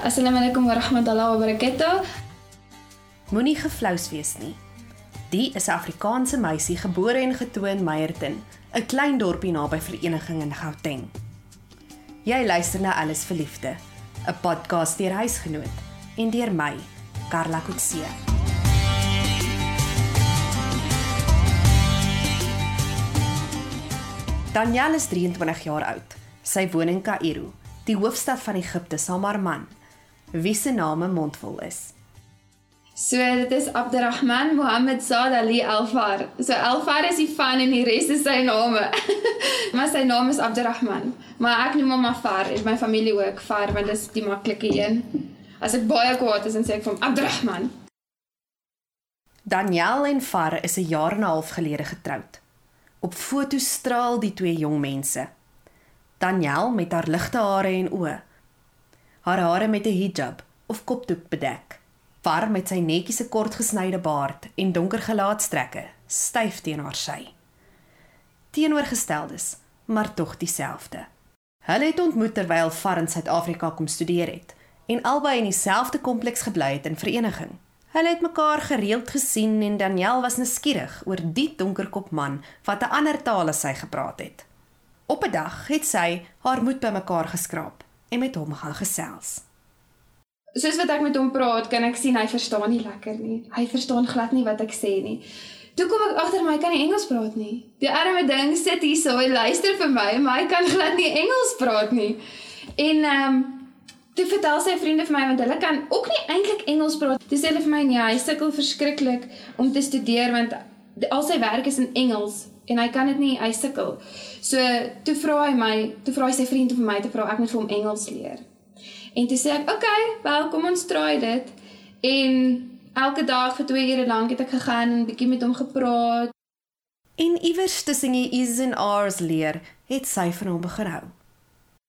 Assalamu alaykum wa rahmatullahi wa barakatuh. Moenie geflous wees nie. Die is 'n Afrikaanse meisie gebore en getoe in Meyerton, 'n klein dorpie naby Vereniging in Gauteng. Jy luister na Alles vir Liefde, 'n podcast deur huisgenoot en deur my, Karla Kutse. Danielle is 23 jaar oud. Sy woon in Kaïro, die hoofstad van Egipte saam met haar man, wie se naam 'n mondvol is. So dit is Abdurrahman Mohammed Saad Ali Alfar. So Alfar is die van en die res is sy name. maar sy naam is Abdurrahman. Maar ek noem hom Afar en my familie ook Far want dit is die maklike een. As ek baie kwaad is en sê ek vir hom Abdurrahman. Daniel en Far is 'n jaar en 'n half gelede getroud. Op foto's straal die twee jong mense. Daniel met haar ligte hare en oë. Haar hare met 'n hijab of kopdoek bedek var met sy netjiese kort gesnyde baard en donker gelaatstrekke styf teen haar sy. Teenoorgesteldes, maar tog dieselfde. Hulle het ontmoet terwyl Var in Suid-Afrika kom studeer het en albei in dieselfde kompleks gebly het in vereniging. Hulle het mekaar gereeld gesien en Daniel was nuuskierig oor die donkerkop man wat 'n ander taal as sy gepraat het. Op 'n dag het sy haar moed bymekaar geskraap en met hom gaan gesels soos wat ek met hom praat, kan ek sien hy verstaan nie lekker nie. Hy verstaan glad nie wat ek sê nie. Toe kom ek agter my kan nie Engels praat nie. Die arme ding sit hier so en luister vir my, maar hy kan glad nie Engels praat nie. En ehm um, toe vertel sy vriende vir my want hulle kan ook nie eintlik Engels praat. Dis hulle vir my nee, hy sukkel verskriklik om te studeer want al sy werk is in Engels en hy kan dit nie, hy sukkel. So toe vra hy my, toe vra hy sy vriend om my te vra ek moet vir hom Engels leer. En toe sê ek, "Oké, okay, wel kom ons try dit." En elke dag vir 2 ure lank het ek gegaan en bietjie met hom gepraat. En iewers tussen die I's en R's leer, het sy van hom begin hou.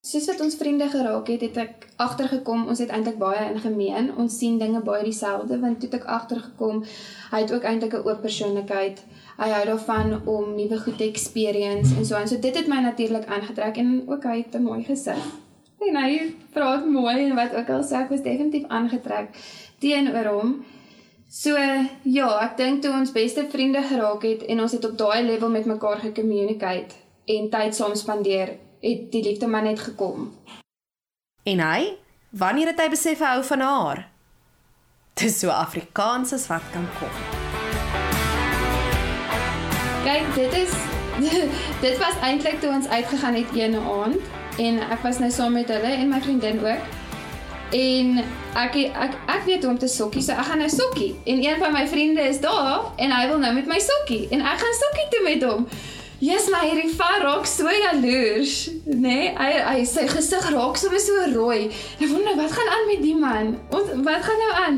Soos wat ons vriende geraak het, het ek agtergekom ons het eintlik baie in gemeen. Ons sien dinge baie dieselfde want toe ek agtergekom, hy het ook eintlik 'n oop persoonlikheid. Hy hou daarvan om nuwe goed te experience en so en so dit het my natuurlik aangetrek en ook hy het 'n mooi gesig. En hy praat mooi en wat ook al sê ek was definitief aangetrek teenoor hom. So ja, ek dink toe ons beste vriende geraak het en ons het op daai level met mekaar gecommunicate en tyd saam spandeer, het die liefde maar net gekom. En hy, wanneer het hy besef hy hou van haar? Dis so Afrikaans as wat kan kom. Kyk, dit is dit was eintlik toe ons uitgegaan het een aand en ek was nou saam met hulle en my vriendin ook. En ek ek ek weet hoe om te sokkie, so ek gaan nou sokkie. En een van my vriende is daar en hy wil nou met my sokkie en ek gaan sokkie toe met hom. Jesus, my hierdie var raak so jaloers, nê? Nee, hy hy sy gesig raak so so rooi. Ek wonder wat gaan aan met die man? Ons wat gaan nou aan?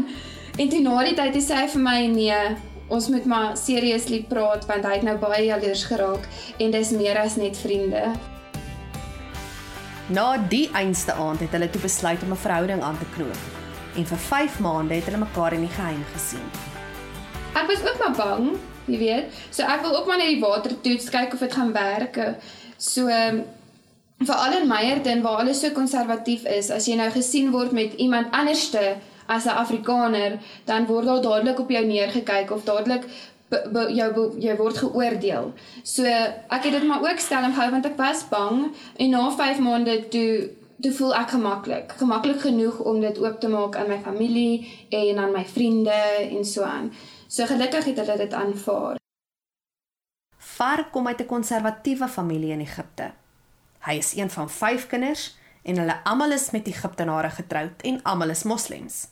En toe na die tyd sê hy vir my nee, ons moet maar seriously praat want hy het nou baie jaloers geraak en dis meer as net vriende. Na die einste aand het hulle toe besluit om 'n verhouding aan te knoop. En vir 5 maande het hulle mekaar in die geheim gesien. Ek was ook maar bang, jy weet. So ek wil ook maar net die water toets kyk of dit gaan werk. So veral in Meyerton waar alles so konservatief is, as jy nou gesien word met iemand anderste as 'n Afrikaner, dan word daar dadelik op jou neergekyk of dadelik jou jy word geoordeel. So ek het dit maar ook skelm gehou want ek was bang en na 5 maande toe toe voel ek gemaklik, gemaklik genoeg om dit oop te maak aan my familie en aan my vriende en so aan. So gelukkig het hulle dit aanvaar. Far kom uit 'n konservatiewe familie in Egipte. Hy is een van 5 kinders en hulle almal is met Egiptenare getroud en almal is moslems.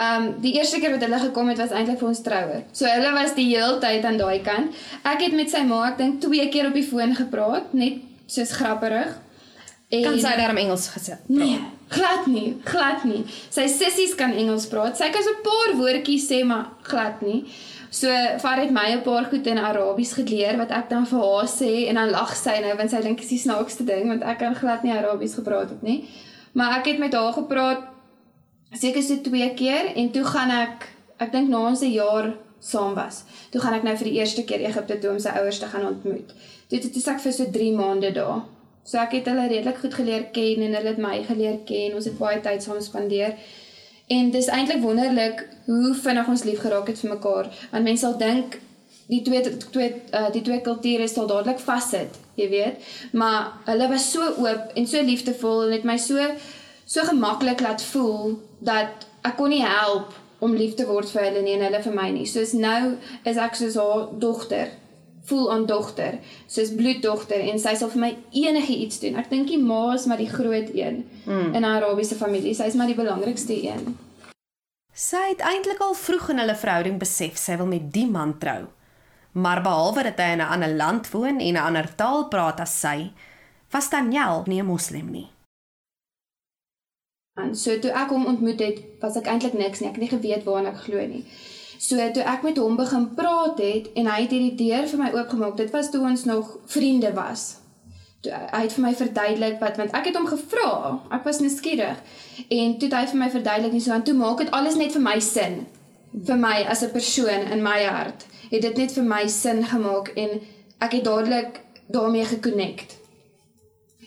Um die eerste keer wat hulle gekom het was eintlik vir ons troue. So hulle was die hele tyd aan daai kant. Ek het met sy ma, ek dink twee keer op die foon gepraat, net soos grapperig. En kan sy daarom Engels gesê? Nee, glad nie, glad nie. Sy sissies kan Engels praat. Sy kan so 'n paar woordjies sê, maar glad nie. So Far het my 'n paar goed in Arabies geleer wat ek dan vir haar sê en dan lag sy nou want sy dink dit is die snaakste ding want ek kan glad nie Arabies gepraat het nie. Maar ek het met haar gepraat seker so twee keer en toe gaan ek ek dink na ons 'n jaar saam was. Toe gaan ek nou vir die eerste keer Egipte toe om sy ouers te gaan ontmoet. Toe het dit ek vir so 3 maande daar. So ek het hulle redelik goed geleer ken en hulle het my geleer ken. Ons het baie tyd saam spandeer. En dis eintlik wonderlik hoe vinnig ons lief geraak het vir mekaar. Want mense sal dink die twee twee uh, die twee kulture sal dadelik vassit, jy weet. Maar hulle was so oop en so liefdevol en het my so so gemaklik laat voel dat ek kon nie help om lief te word vir hulle nie en hulle vir my nie. Soos nou is ek soos haar dogter voel aan dogter, soos bloeddogter en sy sal vir my enige iets doen. Ek dink die ma is maar die groot een mm. in 'n Arabiese familie. Sy is maar die belangrikste een. Sy het eintlik al vroeg in hulle verhouding besef sy wil met die man trou. Maar behalwe dat hy in 'n ander land woon en 'n ander taal praat as sy, was Daniel nie 'n moslim nie. En so toe ek hom ontmoet het, was ek eintlik niks nie. Ek het nie geweet waarna ek glo nie. So toe ek met hom begin praat het en hy het hierdie deur vir my oopgemaak. Dit was toe ons nog vriende was. Toe, hy het vir my verduidelik wat want ek het hom gevra. Ek was nuuskierig. En toe het hy vir my verduidelik nie so aan toe maak dit alles net vir my sin. Vir my as 'n persoon in my hart het dit net vir my sin gemaak en ek het dadelik daarmee gekonnekt.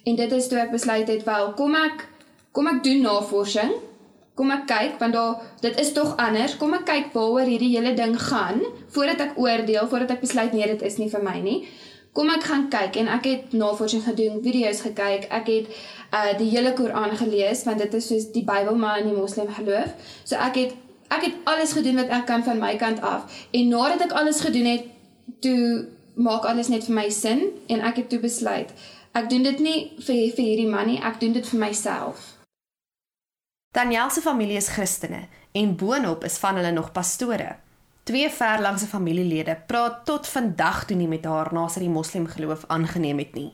En dit is toe ek besluit het wel kom ek kom ek doen navorsing. Kom ek kyk want daar dit is tog anders. Kom ek kyk waaroor hierdie hele ding gaan voordat ek oordeel, voordat ek besluit nee, dit is nie vir my nie. Kom ek gaan kyk en ek het navorsing gedoen, video's gekyk. Ek het uh die hele Koran gelees want dit is soos die Bybel maar in die Moslem geloof. So ek het ek het alles gedoen wat ek kan van my kant af en nadat ek alles gedoen het, toe maak alles net vir my sin en ek het toe besluit ek doen dit nie vir vir hierdie man nie, ek doen dit vir myself. Daniel se familie is Christene en boonop is van hulle nog pastore. Twee verlangse familielede praat tot vandag toe nie met haar na sy die moslim geloof aangeneem het nie.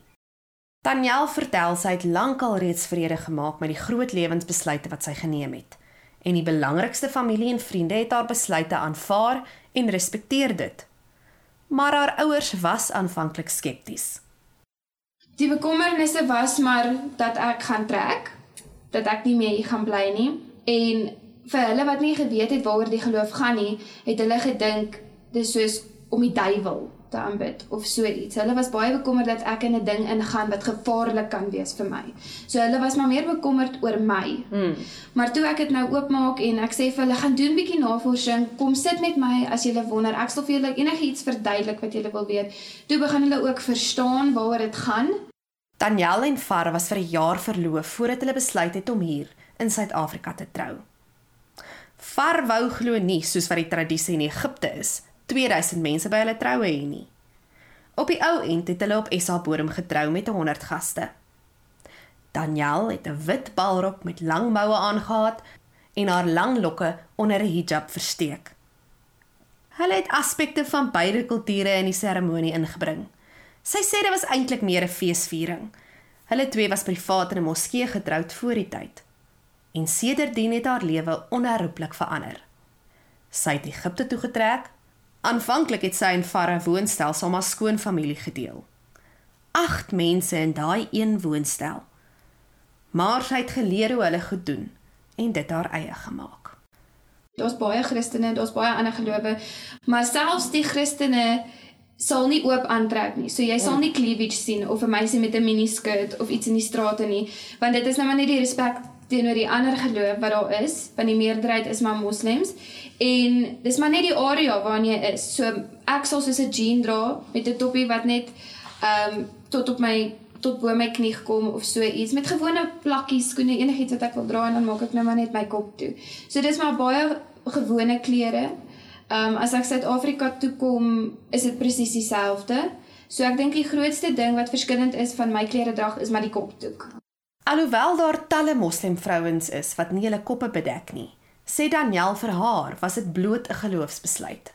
Daniel vertel sy het lankal reeds vrede gemaak met die groot lewensbesluite wat sy geneem het en die belangrikste familie en vriende het haar besluite aanvaar en respekteer dit. Maar haar ouers was aanvanklik skepties. Die bekommernisse was maar dat ek gaan trek, dat ek nie meer hier gaan bly nie en vir hulle wat nie geweet het waaroor die geloof gaan nie, het hulle gedink dis soos om die duiwel te aanbid of so iets. Hulle was baie bekommerd dat ek in 'n ding ingaan wat gevaarlik kan wees vir my. So hulle was maar meer bekommerd oor my. Hmm. Maar toe ek dit nou oopmaak en ek sê vir hulle gaan doen bietjie navorsing, kom sit met my as jy wonder. Ek sal vir julle enigiets verduidelik wat jy wil weet. Toe begin hulle ook verstaan waaroor dit gaan. Daniel en Far was vir 'n jaar verloof voordat hulle besluit het om hier in Suid-Afrika te trou. Far wou glo nie soos wat die tradisie in Egipte is 2000 mense by hulle troue hê nie. Op die ou end het hulle op SA Bodem getrou met 100 gaste. Daniel het 'n wit balrok met lang moue aangetree en haar lang lokke onder 'n hijab versteek. Hulle het aspekte van beide kulture in die seremonie ingebring. Sy sê dit was eintlik meer 'n feesviering. Hulle twee was privaat in 'n moskee getroud voor die tyd. En sedertdien het haar lewe onherroepelik verander. Sy het Egipte toe getrek Aanvanklik het sy en Farah woonstel saam as skoonfamilie gedeel. 8 mense in daai een woonstel. Maar sy het geleer hoe hulle goed doen en dit haar eie gemaak. Daar's baie Christene, daar's baie ander gelowe, maar selfs die Christene sal nie oop aantrek nie. So jy sal nie cleavage sien of 'n meisie met 'n miniskirt of iets in die strate nie, want dit is nou maar net die respek teenoor die ander geloof wat daar is, want die meerderheid is maar moslems en dis maar net die area waarin jy is. So ek sal soos 'n jean dra met 'n toppie wat net ehm um, tot op my tot bo my knie gekom of so iets met gewone plakkies skoene enigiets wat ek wil dra en dan maak ek nou maar net my kop toe. So dis maar baie gewone klere. Ehm um, as ek Suid-Afrika toe kom, is dit presies dieselfde. So ek dink die grootste ding wat verskillend is van my klere drag is maar die kopdoek. Alhoewel daar talle moslimvrouens is wat nie hulle koppe bedek nie, sê Daniel vir haar was dit bloot 'n geloofsbesluit.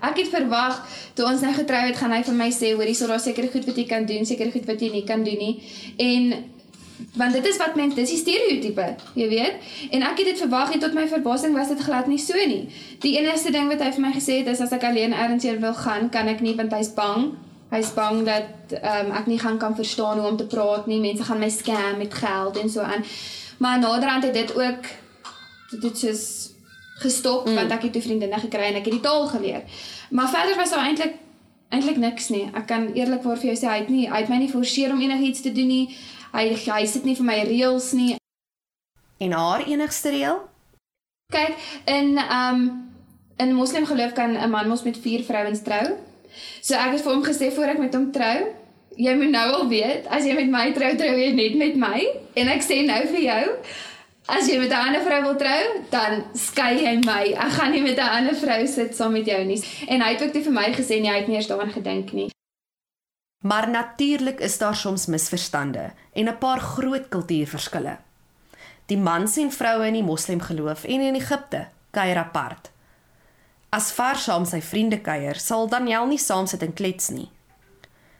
Ek het verwag toe ons nou getrou het, gaan hy vir my sê, hoorie, so daar seker goed wat jy kan doen, seker goed wat jy nie kan doen nie. En want dit is wat mense dis die stereotipe, jy weet. En ek het dit verwag en tot my verbasing was dit glad nie so nie. Die enigste ding wat hy vir my gesê het is as ek alleen ergens heen wil gaan, kan ek nie want hy's bang Hy's bang dat um, ek nie gaan kan verstaan hoe om te praat nie. Mense gaan my scam met geld en so aan. Maar naderhand het dit ook dit is gestop mm. want ek het 'n vriendin gekry en ek het die taal geleer. Maar verder was daar eintlik Eintlik niks nie. Ek kan eerlikwaar vir jou sê hy het nie hy het my nie forceer om enigiets te doen nie. Hy hy sit nie vir my reëls nie. En haar enigste reël? Kyk, in um in moslim geloof kan 'n man mos met 4 vrouens trou. So ek het vir hom gesê voor ek met hom trou, jy moet nou al weet, as jy met my trou, trou jy net met my en ek sê nou vir jou, as jy met 'n ander vrou wil trou, dan skei jy my. Ek gaan nie met 'n ander vrou sit saam met jou nie. En hy het ook vir my gesê nie, hy het nie eers daaraan gedink nie. Maar natuurlik is daar soms misverstande en 'n paar groot kultuurverskille. Die mans en vroue in die moslimgeloof en in Egipte kuier apart. As Far saam sy vriende kuier, sal Daniel nie saam sit en klets nie.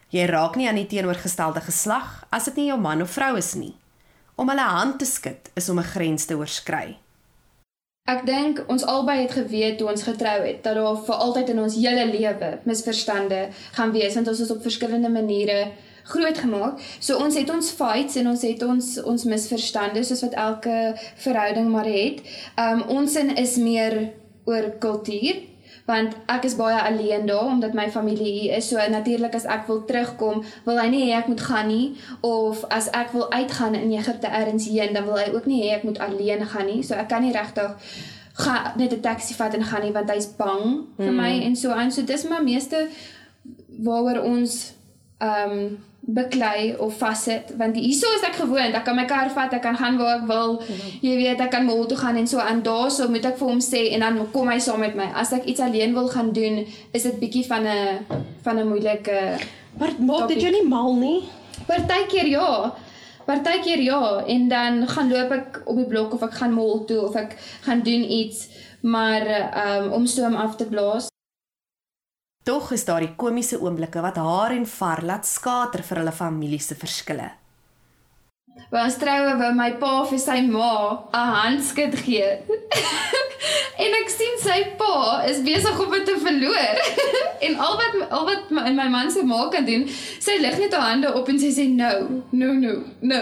Jy raak nie aan die teenoorgestelde geslag as dit nie jou man of vrou is nie. Om hulle hand te skud is om 'n grens te oorskry. Ek dink ons albei het geweet toe ons getrou het dat daar vir altyd in ons hele lewe misverstande gaan wees want ons is op verskillende maniere grootgemaak. So ons het ons fights en ons het ons ons misverstande soos wat elke verhouding maar het. Um ons sin is meer oor kultuur want ek is baie alleen daar omdat my familie hier is. So natuurlik as ek wil terugkom, wil hy nie hê ek moet gaan nie of as ek wil uitgaan in Egipte ergens heen, dan wil hy ook nie hê ek moet alleen gaan nie. So ek kan nie regtig gaan net 'n taxi vat en gaan nie want hy's bang vir my mm. en so aan. So dis maar meeste waaroor ons ehm um, beklei of vassit want hierso is ek gewoond ek kan my kar vat ek kan gaan waar ek wil. Jy weet ek kan mall toe gaan en so aan. Daarso moet ek vir hom sê en dan kom hy saam met my. As ek iets alleen wil gaan doen is dit bietjie van 'n van 'n moeilike maar maak dit jou nie mal nie? Partykeer ja. Partykeer ja. En dan gaan loop ek op die blok of ek gaan mall toe of ek gaan doen iets. Maar um, om stoom af te blaas Tog is daar die komiese oomblikke wat haar en Far laat skater vir hulle familie se verskille. By ons troue wou my pa vir sy ma 'n handskud gee. en ek sien sy pa is besig om dit te verloor. en al wat al wat my, my man se ma kan doen, sy lig net haar hande op en sy sê no, no, no, no.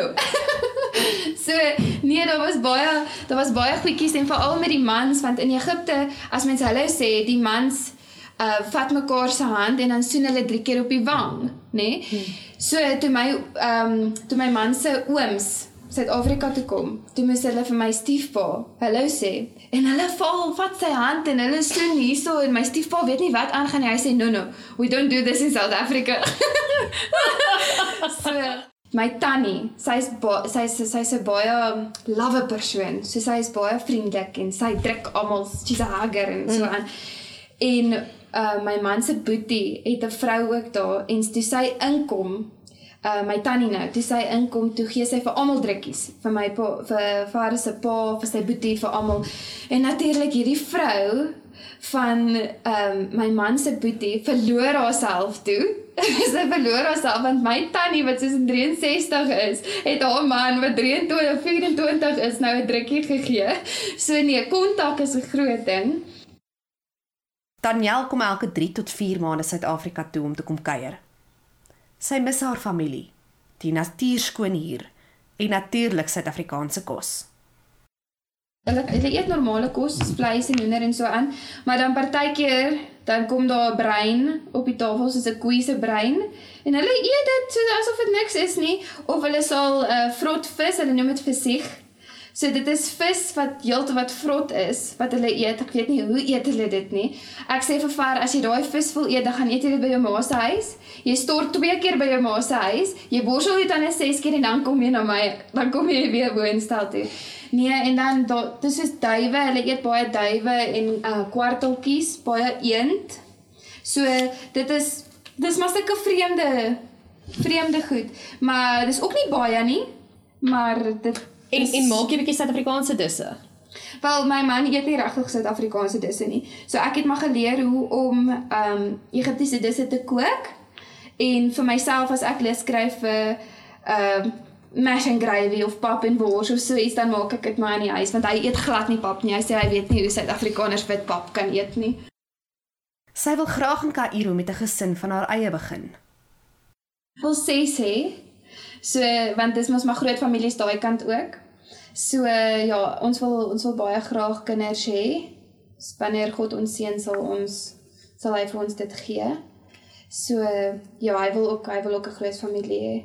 so nee, daar was baie daar was baie goedjies en veral met die mans want in Egipte as mense hulle sê die mans uh vat mekaar se hand en dan soen hulle drie keer op die wang, nê? Nee? Hmm. So toe my ehm um, toe my man se ooms Suid-Afrika toe kom, toe moes hulle vir my stiefpa hallo sê en hulle val vat sy hand en hulle soen hierso en my stiefpa weet nie wat aangaan nie. Hy sê no no, we don't do this in South Africa. so my tannie, sy's sy's sy's 'n baie love persoon. So sy's baie vriendelik en sy druk almal, she's a hugger en so aan. Mm. En uh my man se boetie het 'n vrou ook daar en toe sy inkom uh my tannie nou toe sy inkom toe gee sy vir almal drukkies. Vir my pa vir vader se pa vir sy boetie vir almal. En natuurlik hierdie vrou van um my man se boetie verloor haarself toe. Sy verloor haarself want my tannie wat soos 63 is het haar man wat 23 24 is nou 'n drukkie gegee. So nee kontak is 'n groot ding Daniel kom elke 3 tot 4 maande Suid-Afrika toe om te kom kuier. Sy mis haar familie, die natuurskoon hier en natuurlik Suid-Afrikaanse kos. Hulle hulle eet normale kos, vleis en hoender en so aan, maar dan partykeer dan kom daar 'n brein op die tafel soos 'n koei se brein en hulle eet dit so asof dit niks is nie of hulle sal 'n uh, vrot vis, hulle noem dit visieg So dit is vis wat heeltemal vrot is wat hulle eet. Ek weet nie hoe eet hulle dit nie. Ek sê vir Far as jy daai vis wil eet, dan gaan eet jy dit by jou ma se huis. Jy stort twee keer by jou ma se huis. Jy borsel dit dan net ses keer en dan kom jy na my, dan kom jy weer woonstel toe. Nee, en dan dis is duwe. Hulle eet baie duwe en uh kwarteltjies, baie eend. So dit is dis maar 'n vreemde vreemde goed, maar dis ook nie baie nie. Maar dit En is, en maak jy 'n bietjie Suid-Afrikaanse disse? Wel, my man eet nie regtig Suid-Afrikaanse disse nie. So ek het maar geleer hoe om ehm um, Egiptiese disse te kook. En vir myself as ek lus skryf vir ehm uh, mash and gravy of pap en wors of so iets dan maak ek dit maar in die huis want hy eet glad nie pap nie. Hy sê hy weet nie hoe Suid-Afrikaners wit pap kan eet nie. Sy wil graag in Kaïro met 'n gesin van haar eie begin. Wil sê sê So want dis mos maar groot families daai kant ook. So ja, ons wil ons wil baie graag kinders hê. Wanneer God ons seën sal ons sal hy vir ons dit gee. So ja, hy wil ook hy wil ook 'n groot familie hê.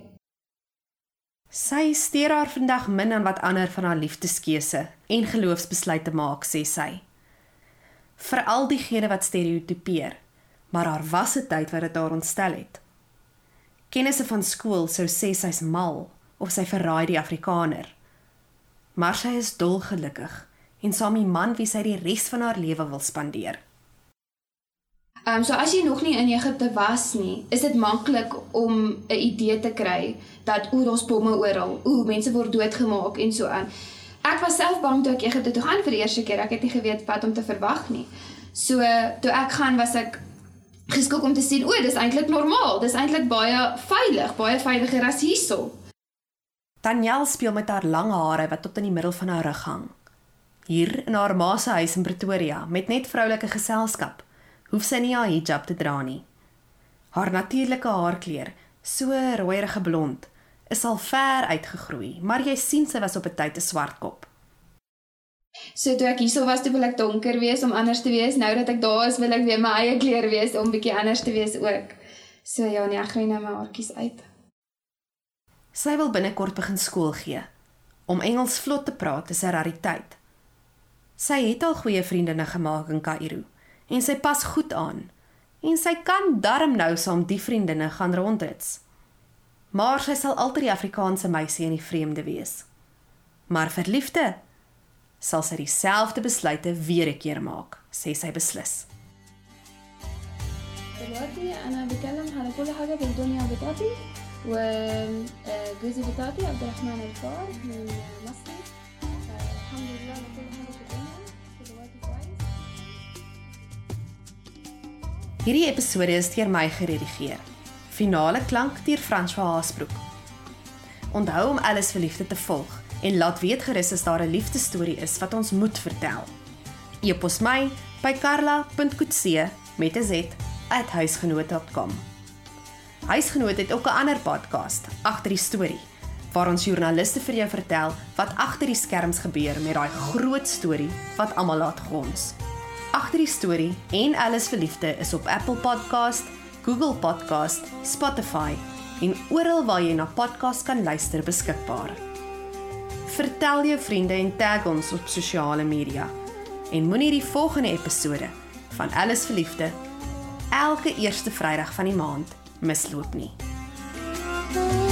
Sy steur haar vandag min aan wat ander van haar liefdeskeuse en geloofsbesluite maak, sê sy. Veral diegene wat stereotipeer, maar haar was 'n tyd wat dit haar ontstel het. Kennisse van skool sou sê sy's mal of sy verraai die Afrikaner. Maar sy is dolgelukkig en saam met 'n man wie sy die res van haar lewe wil spandeer. Ehm um, so as jy nog nie in Egipte was nie, is dit maklik om 'n idee te kry dat oor ons bomme oral, o, mense word doodgemaak en so aan. Ek was self bang toe ek Egipte toe gaan vir die eerste keer. Ek het nie geweet wat om te verwag nie. So toe ek gaan was ek geskok om te sien, o, dis eintlik normaal. Dis eintlik baie veilig, baie veiliger as hierso. Danielle speel met haar lang hare wat tot in die middel van haar rug hang. Hier in haar ma se huis in Pretoria met net vroulike geselskap, hoef sy nie haar hijab te dra nie. Haar natuurlike haarkleur, so rooierige blond, is al ver uitgegroei, maar jy sien sy was op 'n tyd 'n swart kop. So toe ek hierso was, toe wil ek donker wees om anders te wees. Nou dat ek daar is, wil ek weer my eie kleur wees om bietjie anders te wees ook. So ja, nee, ek groei nou my haartjies uit. Sy wil binnekort begin skool gee. Om Engels vlot te praat is 'n rariteit. Sy het al goeie vriendinne gemaak in Kaïro en sy pas goed aan. En sy kan darm nou saam die vriendinne gaan rondrits. Maar sy sal altyd die Afrikaanse meisie in die vreemde wees. Maar vir liefde sal sy dieselfde besluite weer 'n keer maak, sê sy beslis. دلوقتي انا بتكلم على كل حاجه في الدنيا بتاعتي وجوزي بتاعتي عبد الرحمن الفار من مصر آه، الحمد لله على كل حاجه في الدنيا دلوقتي كويس Hierdie episode is deur my geredigeer. Finale klank deur François Haasbroek. Onthou om alles vir liefde te volg en laat weet gerus as daar 'n liefdesstorie is wat ons moet vertel. E-pos my by karla.coetzee met 'n z @huisgenoot.com. Huisgenoot het ook 'n ander podcast, Agter die storie, waar ons joernaliste vir jou vertel wat agter die skerms gebeur met daai groot storie wat almal laat gons. Agter die storie en alles vir liefde is op Apple Podcast, Google Podcast, Spotify en oral waar jy na podcast kan luister beskikbaar. Vertel jou vriende en tag ons op sosiale media. En moenie die volgende episode van Alles vir Liefde elke eerste Vrydag van die maand misloop nie. Thank